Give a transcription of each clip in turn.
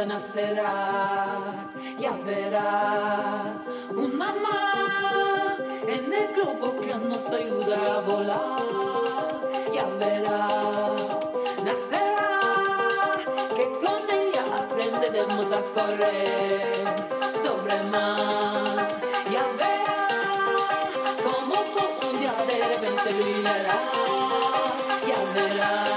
Calenta nacerá. Ya verá una más en el globo que nos ayuda a volar. Ya verá, nacerá que con ella aprenderemos a correr sobre mar. Ya verá como todo un día de repente brillará. Ya verá.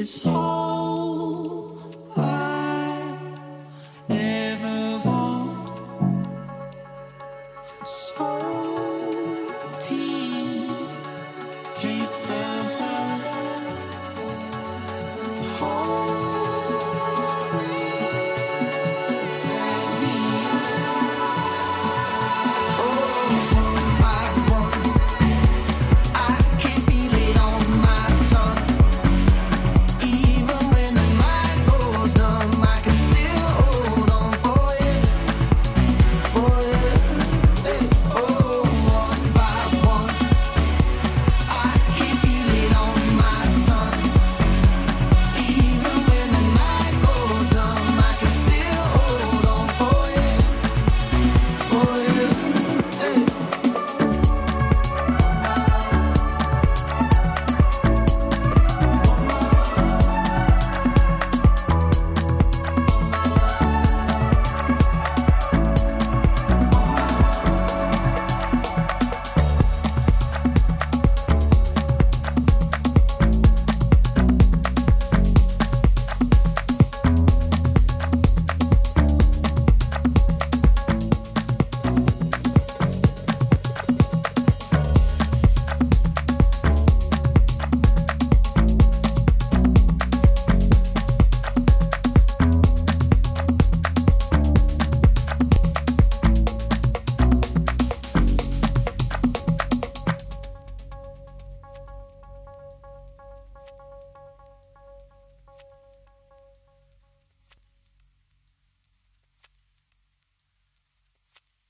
It's all